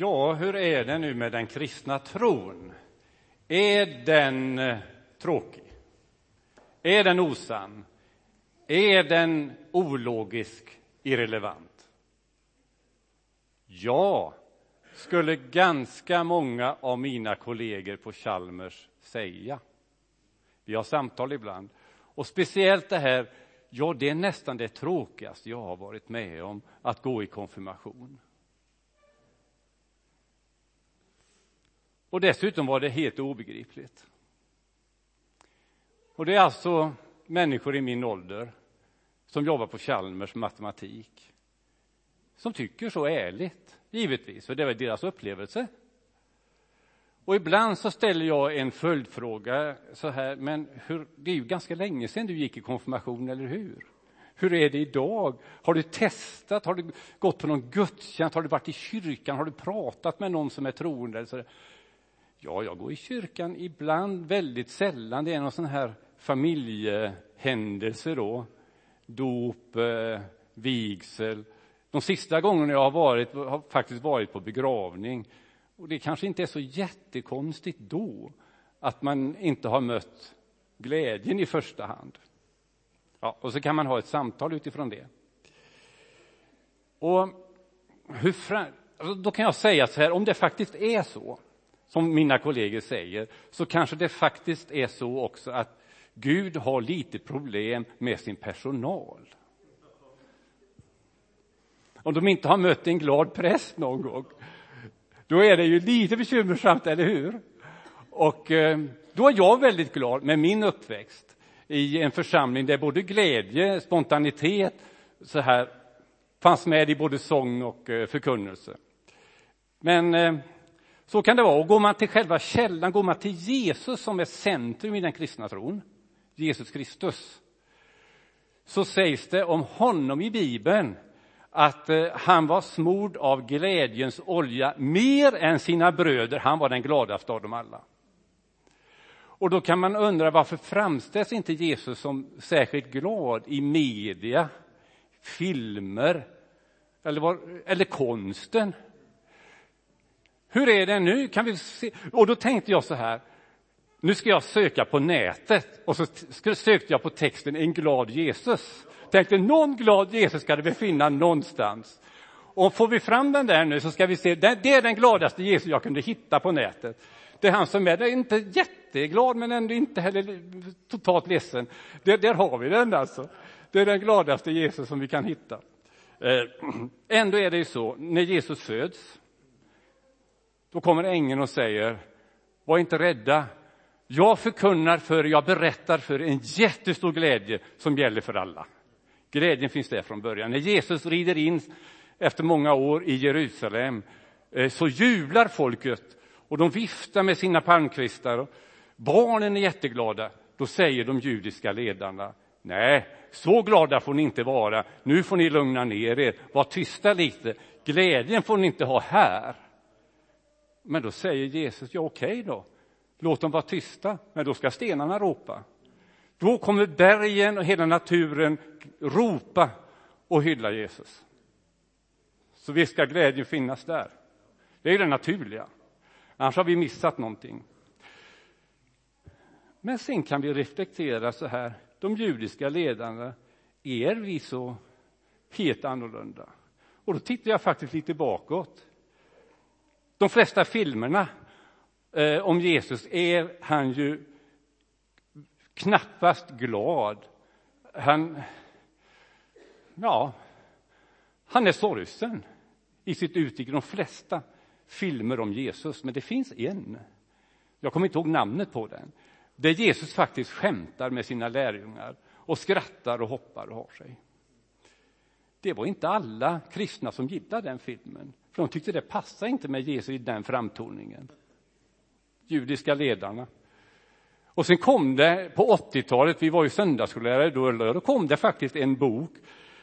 Ja, hur är det nu med den kristna tron? Är den eh, tråkig? Är den osann? Är den ologisk, irrelevant? Ja, skulle ganska många av mina kollegor på Chalmers säga. Vi har samtal ibland. Och speciellt det här, ja, det är nästan det tråkigaste jag har varit med om, att gå i konfirmation. Och dessutom var det helt obegripligt. Och det är alltså människor i min ålder som jobbar på Chalmers matematik som tycker så ärligt, givetvis, för det är deras upplevelse. Och ibland så ställer jag en följdfråga så här, men hur, det är ju ganska länge sedan du gick i konfirmation, eller hur? Hur är det idag? Har du testat? Har du gått på någon gudstjänst? Har du varit i kyrkan? Har du pratat med någon som är troende? Ja, jag går i kyrkan ibland, väldigt sällan. Det är någon sån här familjehändelse då. Dop, eh, vigsel. De sista gångerna jag har varit har faktiskt varit på begravning. Och det kanske inte är så jättekonstigt då att man inte har mött glädjen i första hand. Ja, och så kan man ha ett samtal utifrån det. Och hur fram, alltså då kan jag säga så här, om det faktiskt är så som mina kollegor säger, så kanske det faktiskt är så också att Gud har lite problem med sin personal. Om de inte har mött en glad präst någon gång, då är det ju lite bekymmersamt, eller hur? Och eh, då är jag väldigt glad med min uppväxt i en församling där både glädje, spontanitet, så här fanns med i både sång och eh, förkunnelse. Men eh, så kan det vara. Och går man till själva källan, går man till Jesus som är centrum i den kristna tron, Jesus Kristus, så sägs det om honom i Bibeln att eh, han var smord av glädjens olja mer än sina bröder. Han var den gladaste av dem alla. Och då kan man undra varför framställs inte Jesus som särskilt glad i media, filmer eller, var, eller konsten? Hur är det nu? Kan vi se? Och då tänkte jag så här, nu ska jag söka på nätet och så sökte jag på texten en glad Jesus. Tänkte någon glad Jesus ska det befinna någonstans. Och får vi fram den där nu så ska vi se, det är den gladaste Jesus jag kunde hitta på nätet. Det är han som är, det är inte jätteglad men ändå inte heller totalt ledsen. Det, där har vi den alltså. Det är den gladaste Jesus som vi kan hitta. Eh, ändå är det ju så, när Jesus föds då kommer ängeln och säger, var inte rädda. Jag förkunnar för jag berättar för en jättestor glädje som gäller för alla. Glädjen finns där från början. När Jesus rider in efter många år i Jerusalem eh, så jublar folket och de viftar med sina palmkvistar. Barnen är jätteglada. Då säger de judiska ledarna, nej, så glada får ni inte vara. Nu får ni lugna ner er, var tysta lite. Glädjen får ni inte ha här. Men då säger Jesus, ja okej okay då, låt dem vara tysta, men då ska stenarna ropa. Då kommer bergen och hela naturen ropa och hylla Jesus. Så visst ska glädjen finnas där. Det är det naturliga. Annars har vi missat någonting. Men sen kan vi reflektera så här, de judiska ledarna, är vi så helt annorlunda? Och då tittar jag faktiskt lite bakåt. De flesta filmerna eh, om Jesus är han ju knappast glad. Han, ja, han är sorgsen i sitt uttryck i de flesta filmer om Jesus, men det finns en. Jag kommer inte ihåg namnet på den. Där Jesus faktiskt skämtar med sina lärjungar och skrattar och hoppar och har sig. Det var inte alla kristna som gillade den filmen. För de tyckte det passade inte med Jesus i den framtoningen. Judiska ledarna. Och sen kom det på 80-talet, vi var ju söndagsskollärare då, då kom det faktiskt en bok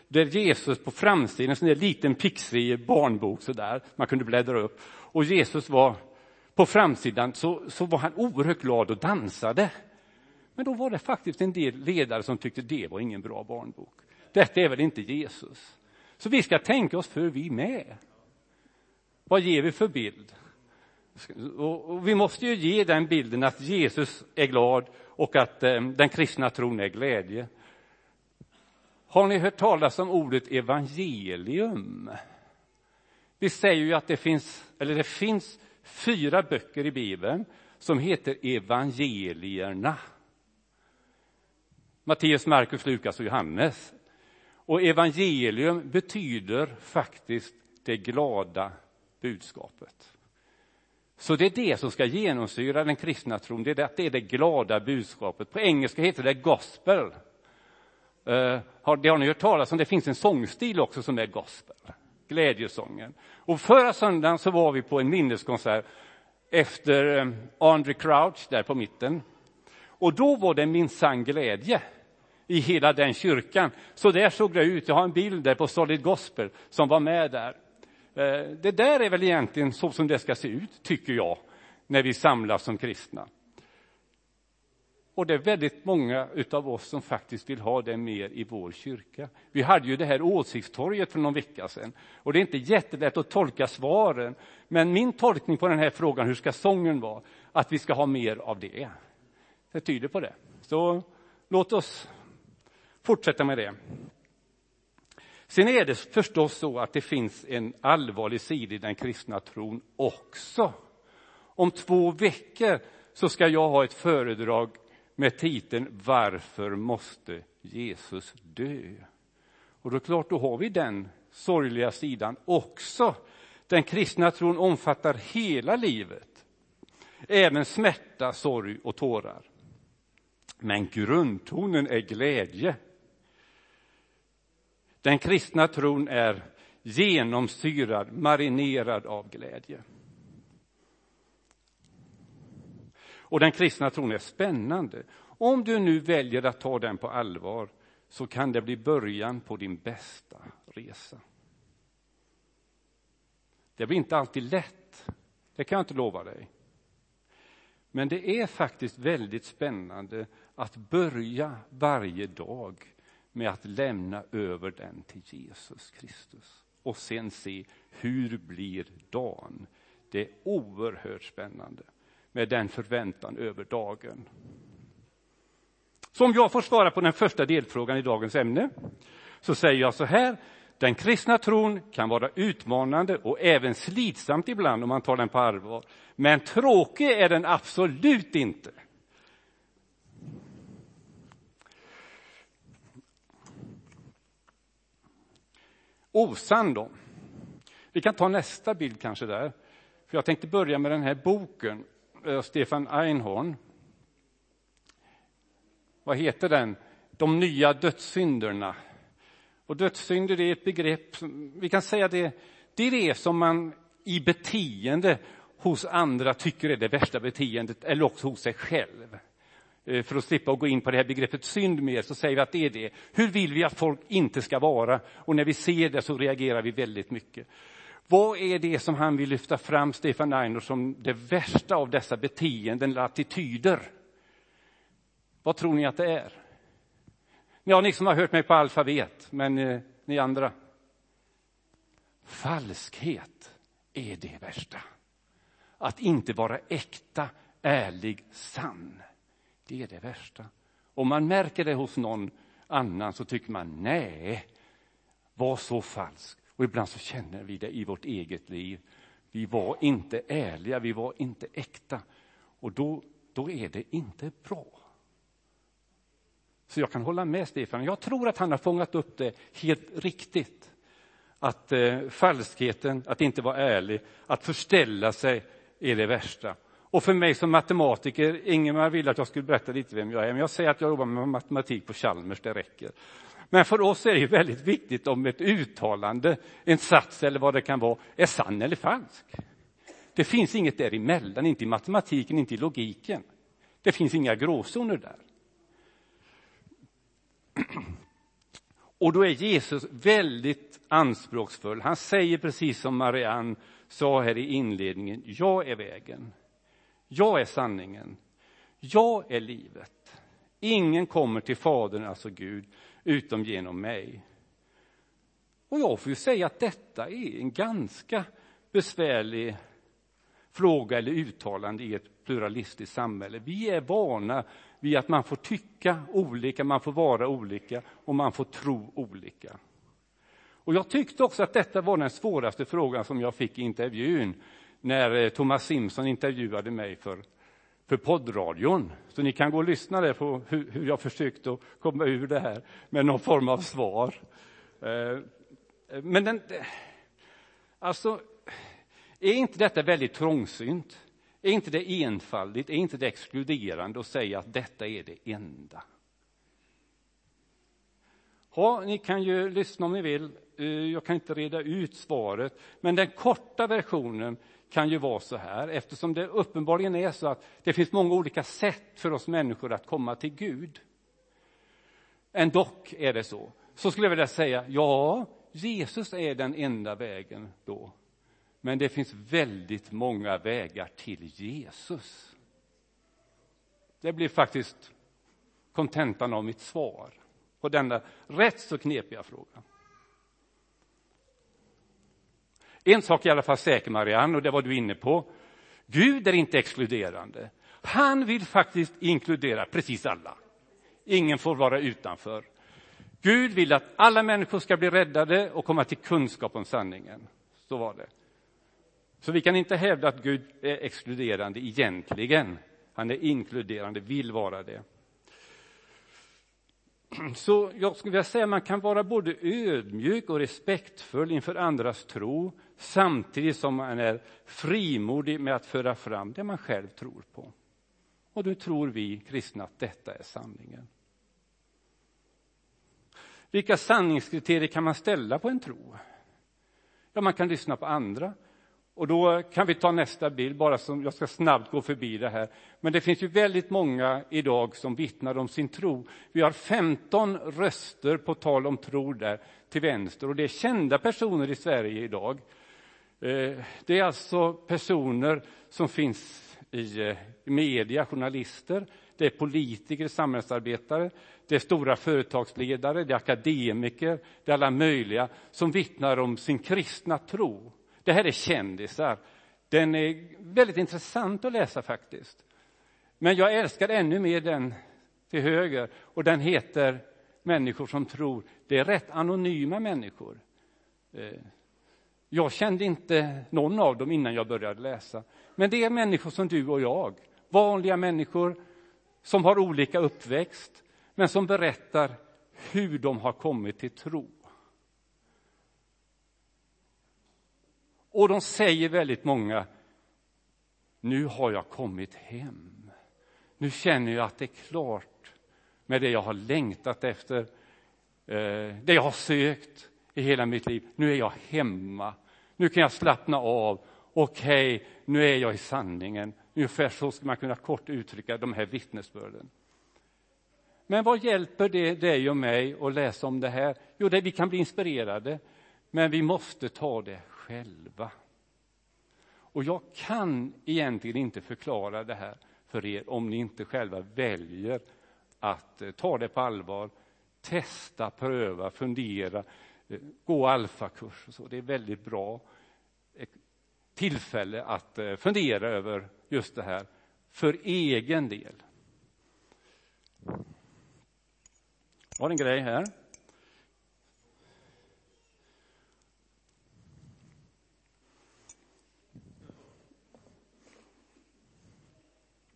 där Jesus på framsidan, en sån där liten pixig barnbok sådär, man kunde bläddra upp. Och Jesus var på framsidan så, så var han oerhört glad och dansade. Men då var det faktiskt en del ledare som tyckte det var ingen bra barnbok. Detta är väl inte Jesus? Så vi ska tänka oss för vi med. Vad ger vi för bild? Och vi måste ju ge den bilden att Jesus är glad och att eh, den kristna tron är glädje. Har ni hört talas om ordet evangelium? Vi säger ju att det finns, eller det finns fyra böcker i Bibeln som heter evangelierna. Matteus, Markus, Lukas och Johannes. Och evangelium betyder faktiskt det glada budskapet. Så det är det som ska genomsyra den kristna tron, det är det, det, är det glada budskapet. På engelska heter det gospel. Uh, har, det har ni hört talas om, det finns en sångstil också som är gospel, glädjesången. Och förra söndagen så var vi på en minneskonsert efter um, Andre Crouch där på mitten. Och då var det minsann glädje i hela den kyrkan. Så där såg det ut. Jag har en bild där på Solid Gospel som var med där. Eh, det där är väl egentligen så som det ska se ut, tycker jag, när vi samlas som kristna. Och det är väldigt många av oss som faktiskt vill ha det mer i vår kyrka. Vi hade ju det här åsiktstorget för någon vecka sedan. Och det är inte jättelätt att tolka svaren. Men min tolkning på den här frågan, hur ska sången vara? Att vi ska ha mer av det. Det tyder på det. Så låt oss fortsätta med det. Sen är det förstås så att det finns en allvarlig sida i den kristna tron också. Om två veckor så ska jag ha ett föredrag med titeln Varför måste Jesus dö? Och då klart, då har vi den sorgliga sidan också. Den kristna tron omfattar hela livet, även smärta, sorg och tårar. Men grundtonen är glädje. Den kristna tron är genomsyrad, marinerad av glädje. Och den kristna tron är spännande. Om du nu väljer att ta den på allvar så kan det bli början på din bästa resa. Det blir inte alltid lätt, det kan jag inte lova dig. Men det är faktiskt väldigt spännande att börja varje dag med att lämna över den till Jesus Kristus och sen se hur blir dagen. Det är oerhört spännande med den förväntan över dagen. Så om jag får svara på den första delfrågan i dagens ämne så säger jag så här. Den kristna tron kan vara utmanande och även slitsamt ibland om man tar den på allvar. Men tråkig är den absolut inte. Osann då. Vi kan ta nästa bild kanske där. För jag tänkte börja med den här boken, av Stefan Einhorn. Vad heter den? De nya dödssynderna. Och dödssynder är ett begrepp, vi kan säga det, det är det som man i beteende hos andra tycker är det värsta beteendet, eller också hos sig själv. Eh, för att slippa gå in på det här begreppet synd mer, så säger vi att det är det. Hur vill vi att folk inte ska vara? Och när vi ser det så reagerar vi väldigt mycket. Vad är det som han vill lyfta fram, Stefan Einhorn, som det värsta av dessa beteenden eller attityder? Vad tror ni att det är? Ja, ni som har hört mig på alfabet, men eh, ni andra? Falskhet är det värsta. Att inte vara äkta, ärlig, sann. Det är det värsta. Om man märker det hos någon annan så tycker man nej, var så falsk. Och ibland så känner vi det i vårt eget liv. Vi var inte ärliga, vi var inte äkta. Och då, då är det inte bra. Så jag kan hålla med Stefan. Jag tror att han har fångat upp det helt riktigt. Att eh, falskheten, att inte vara ärlig, att förställa sig är det värsta. Och för mig som matematiker, Ingemar ville att jag skulle berätta lite vem jag är, men jag säger att jag jobbar med matematik på Chalmers, det räcker. Men för oss är det väldigt viktigt om ett uttalande, en sats eller vad det kan vara, är sann eller falsk. Det finns inget däremellan, inte i matematiken, inte i logiken. Det finns inga gråzoner där. Och då är Jesus väldigt anspråksfull. Han säger precis som Marianne sa här i inledningen, jag är vägen. Jag är sanningen. Jag är livet. Ingen kommer till Fadern, alltså Gud, utom genom mig. Och jag får ju säga att detta är en ganska besvärlig fråga eller uttalande i ett pluralistiskt samhälle. Vi är vana vid att man får tycka olika, man får vara olika och man får tro olika. Och jag tyckte också att detta var den svåraste frågan som jag fick i intervjun när eh, Thomas Simpson intervjuade mig för, för poddradion. Så ni kan gå och lyssna där på hur, hur jag försökte komma ur det här med någon form av svar. Eh, men den, alltså, är inte detta väldigt trångsynt? Är inte det enfaldigt? Är inte det exkluderande att säga att detta är det enda? Ja, ni kan ju lyssna om ni vill. Eh, jag kan inte reda ut svaret, men den korta versionen kan ju vara så här, eftersom det uppenbarligen är så att det finns många olika sätt för oss människor att komma till Gud. Ändock är det så. Så skulle jag vilja säga, ja, Jesus är den enda vägen då. Men det finns väldigt många vägar till Jesus. Det blir faktiskt kontentan av mitt svar på denna rätt så knepiga fråga. En sak är i alla fall säker, Marianne, och det var du inne på. Gud är inte exkluderande. Han vill faktiskt inkludera precis alla. Ingen får vara utanför. Gud vill att alla människor ska bli räddade och komma till kunskap om sanningen. Så var det. Så vi kan inte hävda att Gud är exkluderande egentligen. Han är inkluderande, vill vara det. Så jag skulle vilja säga att man kan vara både ödmjuk och respektfull inför andras tro samtidigt som man är frimodig med att föra fram det man själv tror på. Och då tror vi kristna att detta är sanningen. Vilka sanningskriterier kan man ställa på en tro? Ja, man kan lyssna på andra. Och då kan vi ta nästa bild, bara som jag ska snabbt gå förbi det här. Men det finns ju väldigt många idag som vittnar om sin tro. Vi har 15 röster på tal om tro där till vänster och det är kända personer i Sverige idag. Eh, det är alltså personer som finns eh, i media, journalister, det är politiker, samhällsarbetare, det är stora företagsledare, det är akademiker, det är alla möjliga som vittnar om sin kristna tro. Det här är kändisar. Den är väldigt intressant att läsa faktiskt. Men jag älskar ännu mer den till höger och den heter Människor som tror. Det är rätt anonyma människor. Eh, jag kände inte någon av dem innan jag började läsa. Men det är människor som du och jag, vanliga människor som har olika uppväxt, men som berättar hur de har kommit till tro. Och de säger väldigt många, nu har jag kommit hem. Nu känner jag att det är klart med det jag har längtat efter, eh, det jag har sökt i hela mitt liv. Nu är jag hemma. Nu kan jag slappna av. Okej, okay, nu är jag i sanningen. Ungefär så skulle man kunna kort uttrycka de här vittnesbörden. Men vad hjälper det dig och mig att läsa om det här? Jo, det, vi kan bli inspirerade, men vi måste ta det själva. Och jag kan egentligen inte förklara det här för er om ni inte själva väljer att eh, ta det på allvar, testa, pröva, fundera, gå alfakurs och så. Det är väldigt bra eh, tillfälle att eh, fundera över just det här för egen del. Jag har en grej här.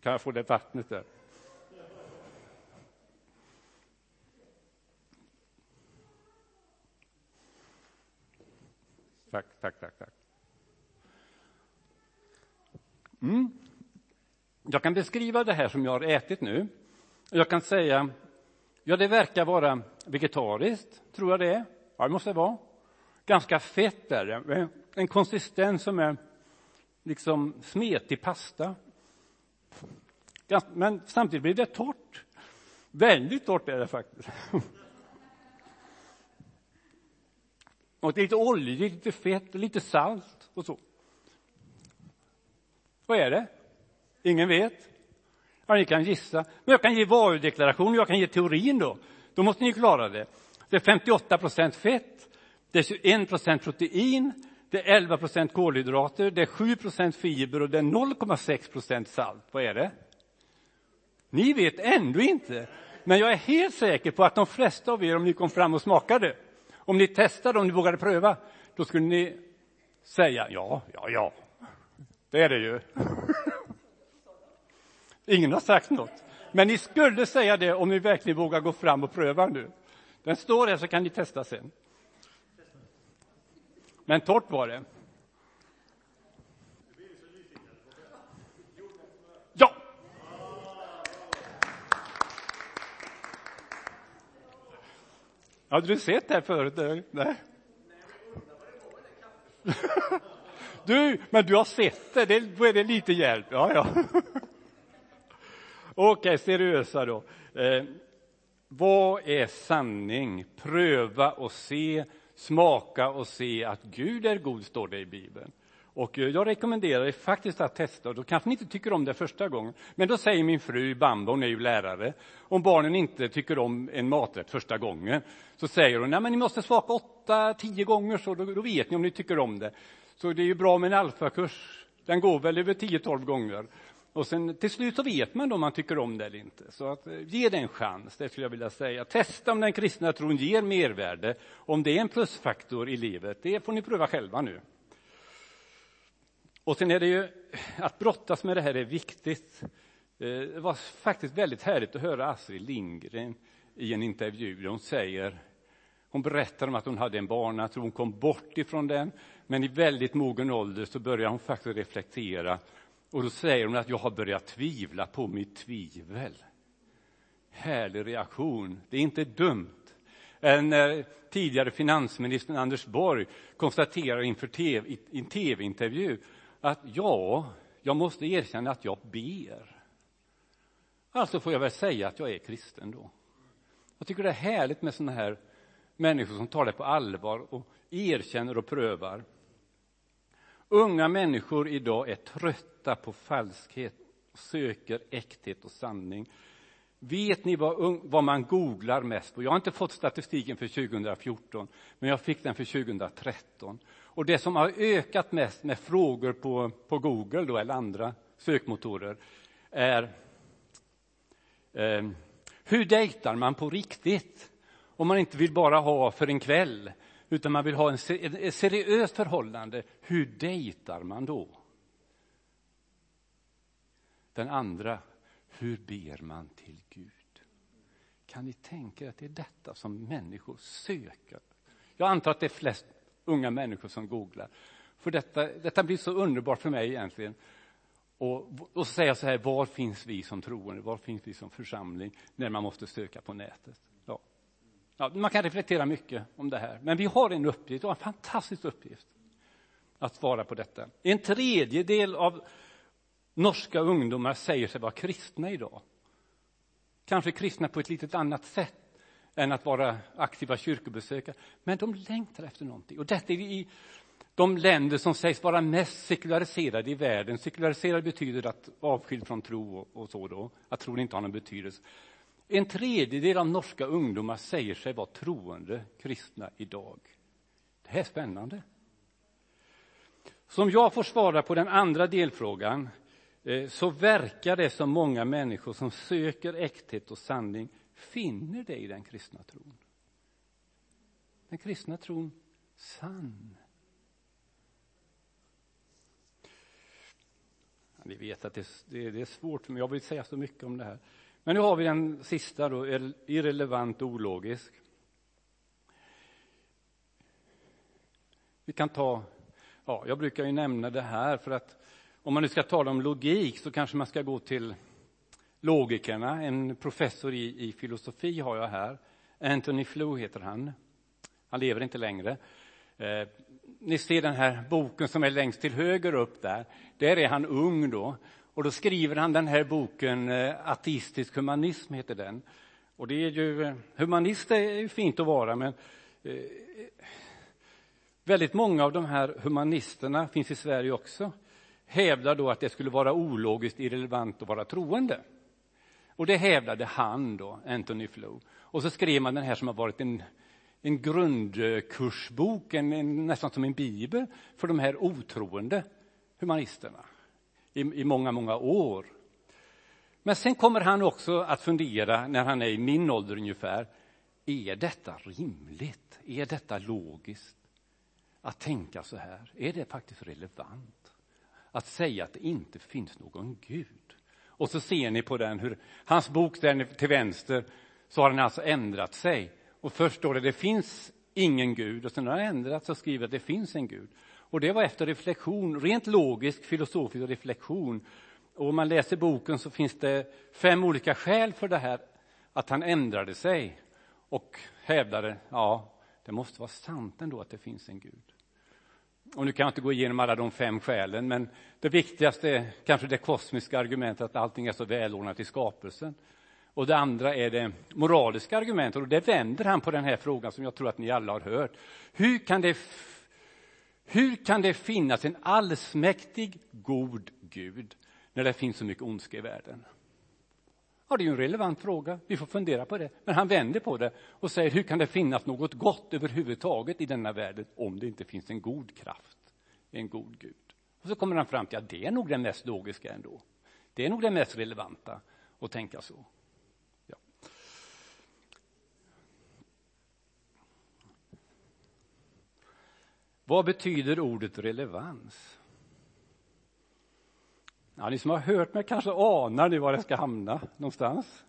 Kan jag få det vattnet där? Tack, tack, tack. tack. Mm. Jag kan beskriva det här som jag har ätit nu. Jag kan säga, ja det verkar vara vegetariskt, tror jag det är. Ja, det måste det vara. Ganska fett är det, eh, en konsistens som är liksom smetig pasta. Men samtidigt blir det torrt. Väldigt torrt är det faktiskt. Och lite oljigt, lite fett, lite salt och så. Vad är det? Ingen vet. Ja, ni kan gissa. Men jag kan ge varudeklaration, jag kan ge teorin då. Då måste ni klara det. Det är 58 procent fett, det är 21 procent protein, det är 11 procent kolhydrater, det är 7 procent fiber och det är 0,6 procent salt. Vad är det? Ni vet ändå inte. Men jag är helt säker på att de flesta av er, om ni kom fram och smakade, om ni testade, om ni vågade pröva, då skulle ni säga ja, ja, ja. Det är det ju. Ingen har sagt något. Men ni skulle säga det om ni verkligen vågar gå fram och pröva nu. Den står där så kan ni testa sen. Men torrt var det. Ja! Hade du sett det här förut? Nej. Du, men du har sett det, då är det lite hjälp. Ja, ja. Okej, okay, seriösa då. Eh, vad är sanning? Pröva och se, smaka och se att Gud är god, står det i Bibeln. Och eh, jag rekommenderar er faktiskt att testa. Då kanske ni inte tycker om det första gången. Men då säger min fru Bamba, hon är ju lärare, om barnen inte tycker om en maträtt första gången, så säger hon, nej men ni måste smaka åtta, tio gånger, så då, då vet ni om ni tycker om det. Så det är ju bra med en alfakurs. Den går väl över tio, tolv gånger. Och sen till slut så vet man då om man tycker om det eller inte. Så att, eh, ge det en chans, det skulle jag vilja säga. Testa om den kristna tron ger mervärde, om det är en plusfaktor i livet. Det får ni pröva själva nu. Och sen är det ju, att brottas med det här är viktigt. Eh, det var faktiskt väldigt härligt att höra Astrid Lindgren i en intervju hon säger hon berättar om att hon hade en barnatro, hon kom bort ifrån den, men i väldigt mogen ålder så börjar hon faktiskt reflektera och då säger hon att jag har börjat tvivla på mitt tvivel. Härlig reaktion. Det är inte dumt. När tidigare finansministern Anders Borg konstaterar inför TV, i en tv-intervju att ja, jag måste erkänna att jag ber. Alltså får jag väl säga att jag är kristen då. Jag tycker det är härligt med sådana här människor som tar det på allvar och erkänner och prövar. Unga människor idag är trötta på falskhet och söker äkthet och sanning. Vet ni vad, vad, man googlar mest på? Jag har inte fått statistiken för 2014, men jag fick den för 2013. Och det som har ökat mest med frågor på, på Google då, eller andra sökmotorer är eh, hur dejtar man på riktigt? Om man inte vill bara ha för en kväll, utan man vill ha en, ett seriöst förhållande, hur dejtar man då? Den andra, hur ber man till Gud? Kan ni tänka er att det är detta som människor söker? Jag antar att det är flest unga människor som googlar. För detta, detta blir så underbart för mig egentligen. Och, och så säger jag så här, var finns vi som troende, var finns vi som församling när man måste söka på nätet? Ja. Ja, man kan reflektera mycket om det här, men vi har en uppgift, en fantastisk uppgift att svara på detta. En tredjedel av norska ungdomar säger sig vara kristna idag. Kanske kristna på ett litet annat sätt än att vara aktiva kyrkobesökare. Men de längtar efter någonting. Och detta är i de länder som sägs vara mest sekulariserade i världen. Sekulariserad betyder att avskild från tro och, så då, att tron inte har någon betydelse. En tredjedel av norska ungdomar säger sig vara troende kristna idag. Det här är spännande. Som jag får svara på den andra delfrågan Eh, så verkar det som många människor som söker äkthet och sanning finner det i den kristna tron. Den kristna tron sann. Ni vet att det, det, det är svårt, men jag vill säga så mycket om det här. Men nu har vi den sista då, irrelevant och ologisk. Vi kan ta, ja, jag brukar ju nämna det här för att om man nu ska tala om logik så kanske man ska gå till logikerna. En professor i, i filosofi har jag här. Anthony Flew heter han. Han lever inte längre. Eh, ni ser den här boken som är längst till höger upp där. Där är han ung då. Och då skriver han den här boken, eh, Ateistisk humanism heter den. Och det är ju, eh, humanist är ju fint att vara, men eh, väldigt många av de här humanisterna finns i Sverige också, hävdar då att det skulle vara ologiskt irrelevant att vara troende. Och det hävdade han då, Anthony Flow. Och så skrev man den här som har varit en en grundkursbok, en, en, nästan som en bibel för de här otroende humanisterna i, i många, många år. Men sen kommer han också att fundera, när han är i min ålder ungefär, är detta rimligt? Är detta logiskt? Att tänka så här, är det faktiskt relevant? Att säga att det inte finns någon Gud. Och så ser ni på den hur hans bok där till vänster så har den alltså ändrat sig. Och först står det det finns ingen Gud och sen har den ändrats och skriver att det finns en Gud. Och det var efter reflektion, rent logisk filosofisk reflektion. Och om man läser boken så finns det fem olika skäl för det här, att han ändrade sig och hävdade, ja, det måste vara sant ändå att det finns en Gud. Och nu kan jag inte gå igenom alla de fem skälen, men det viktigaste är kanske det kosmiska argumentet att allting är så välordnat i skapelsen. Och det andra är det moraliska argumentet, och det vänder han på den här frågan som jag tror att ni alla har hört. Hur kan det, hur kan det finnas en allsmäktig, god Gud när det finns så mycket ondska i världen? Ja, det är ju en relevant fråga. Vi får fundera på det. Men han vänder på det och säger, hur kan det finnas något gott överhuvudtaget i denna världen om det inte finns en god kraft, en god Gud? Och så kommer han fram till att det är nog det mest logiska ändå. Det är nog det mest relevanta att tänka så. Ja. Vad betyder ordet relevans? Ja, ni som har hört mig kanske anar nu var det ska hamna någonstans.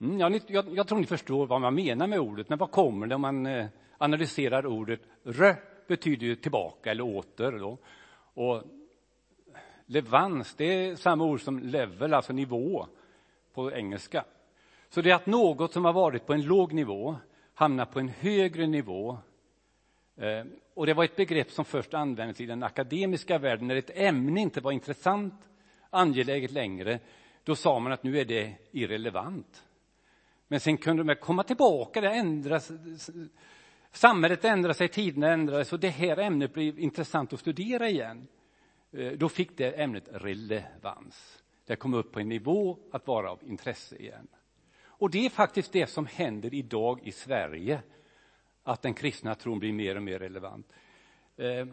Mm, ja, ni, jag, jag, tror ni förstår vad man menar med ordet, men vad kommer det om man eh, analyserar ordet? Rö betyder ju tillbaka eller åter. Då. Och levans, det är samma ord som level, alltså nivå på engelska. Så det är att något som har varit på en låg nivå hamnar på en högre nivå Eh, och det var ett begrepp som först användes i den akademiska världen när ett ämne inte var intressant, angeläget längre. Då sa man att nu är det irrelevant. Men sen kunde man komma tillbaka, det ändras, samhället ändrade sig, tiderna ändrades och det här ämnet blev intressant att studera igen. Eh, då fick det ämnet relevans. Det kom upp på en nivå att vara av intresse igen. Och det är faktiskt det som händer idag i Sverige att den kristna tron blir mer och mer relevant. Eh,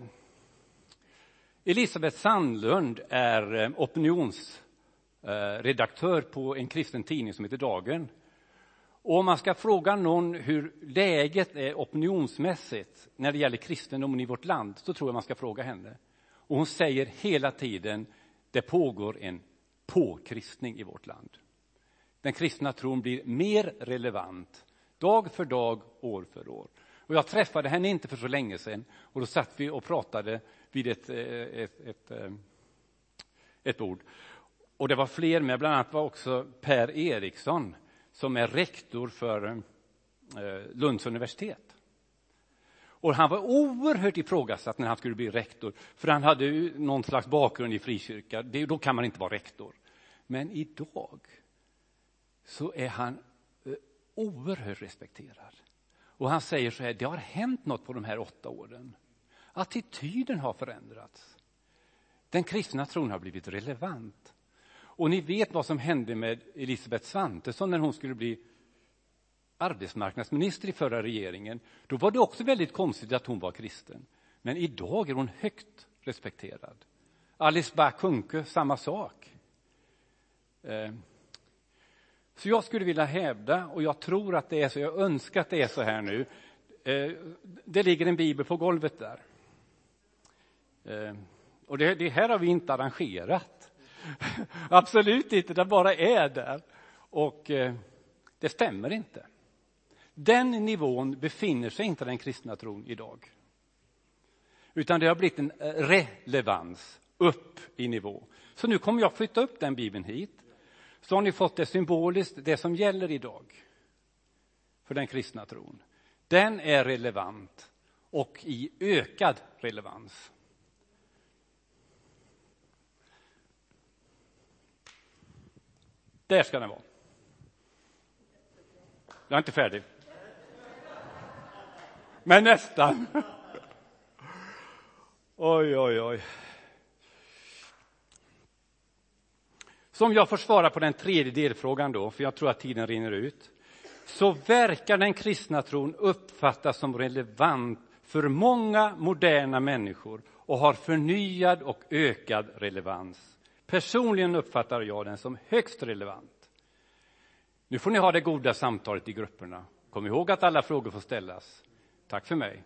Elisabeth Sandlund är eh, opinionsredaktör eh, på en kristen tidning som heter Dagen. Och om man ska fråga någon hur läget är opinionsmässigt när det gäller kristendomen i vårt land så tror jag man ska fråga henne. Och hon säger hela tiden det pågår en påkristning i vårt land. Den kristna tron blir mer relevant dag för dag, år för år. Och jag träffade henne inte för så länge sedan och då satt vi och pratade vid ett, eh, ett, ett, eh, ett bord. Och det var fler med, bland annat var också Per Eriksson som är rektor för eh, Lunds universitet. Och han var oerhört ifrågasatt när han skulle bli rektor, för han hade ju någon slags bakgrund i frikyrka. Det, då kan man inte vara rektor. Men idag så är han oerhört respekterad. Och han säger så här, det har hänt något på de här åtta åren. Attityden har förändrats. Den kristna tron har blivit relevant. Och ni vet vad som hände med Elisabeth Svantesson när hon skulle bli arbetsmarknadsminister i förra regeringen. Då var det också väldigt konstigt att hon var kristen. Men idag är hon högt respekterad. Alice Bah Kuhnke, samma sak. Eh, så jag skulle vilja hävda, och jag tror att det är så, jag önskar att det är så här nu. Eh, det ligger en bibel på golvet där. Eh, och det, det här har vi inte arrangerat. Absolut inte, det bara är där. Och eh, det stämmer inte. Den nivån befinner sig inte den kristna tron idag. Utan det har blivit en relevans upp i nivå. Så nu kommer jag flytta upp den bibeln hit så har ni fått det symboliskt, det som gäller idag för den kristna tron. Den är relevant och i ökad relevans. Där ska den vara. Jag är inte färdig. Men nästan. Oj, oj, oj. Som om jag får svara på den tredje delfrågan då, för jag tror att tiden rinner ut. Så verkar den kristna tron uppfattas som relevant för många moderna människor och har förnyad och ökad relevans. Personligen uppfattar jag den som högst relevant. Nu får ni ha det goda samtalet i grupperna. Kom ihåg att alla frågor får ställas. Tack för mig.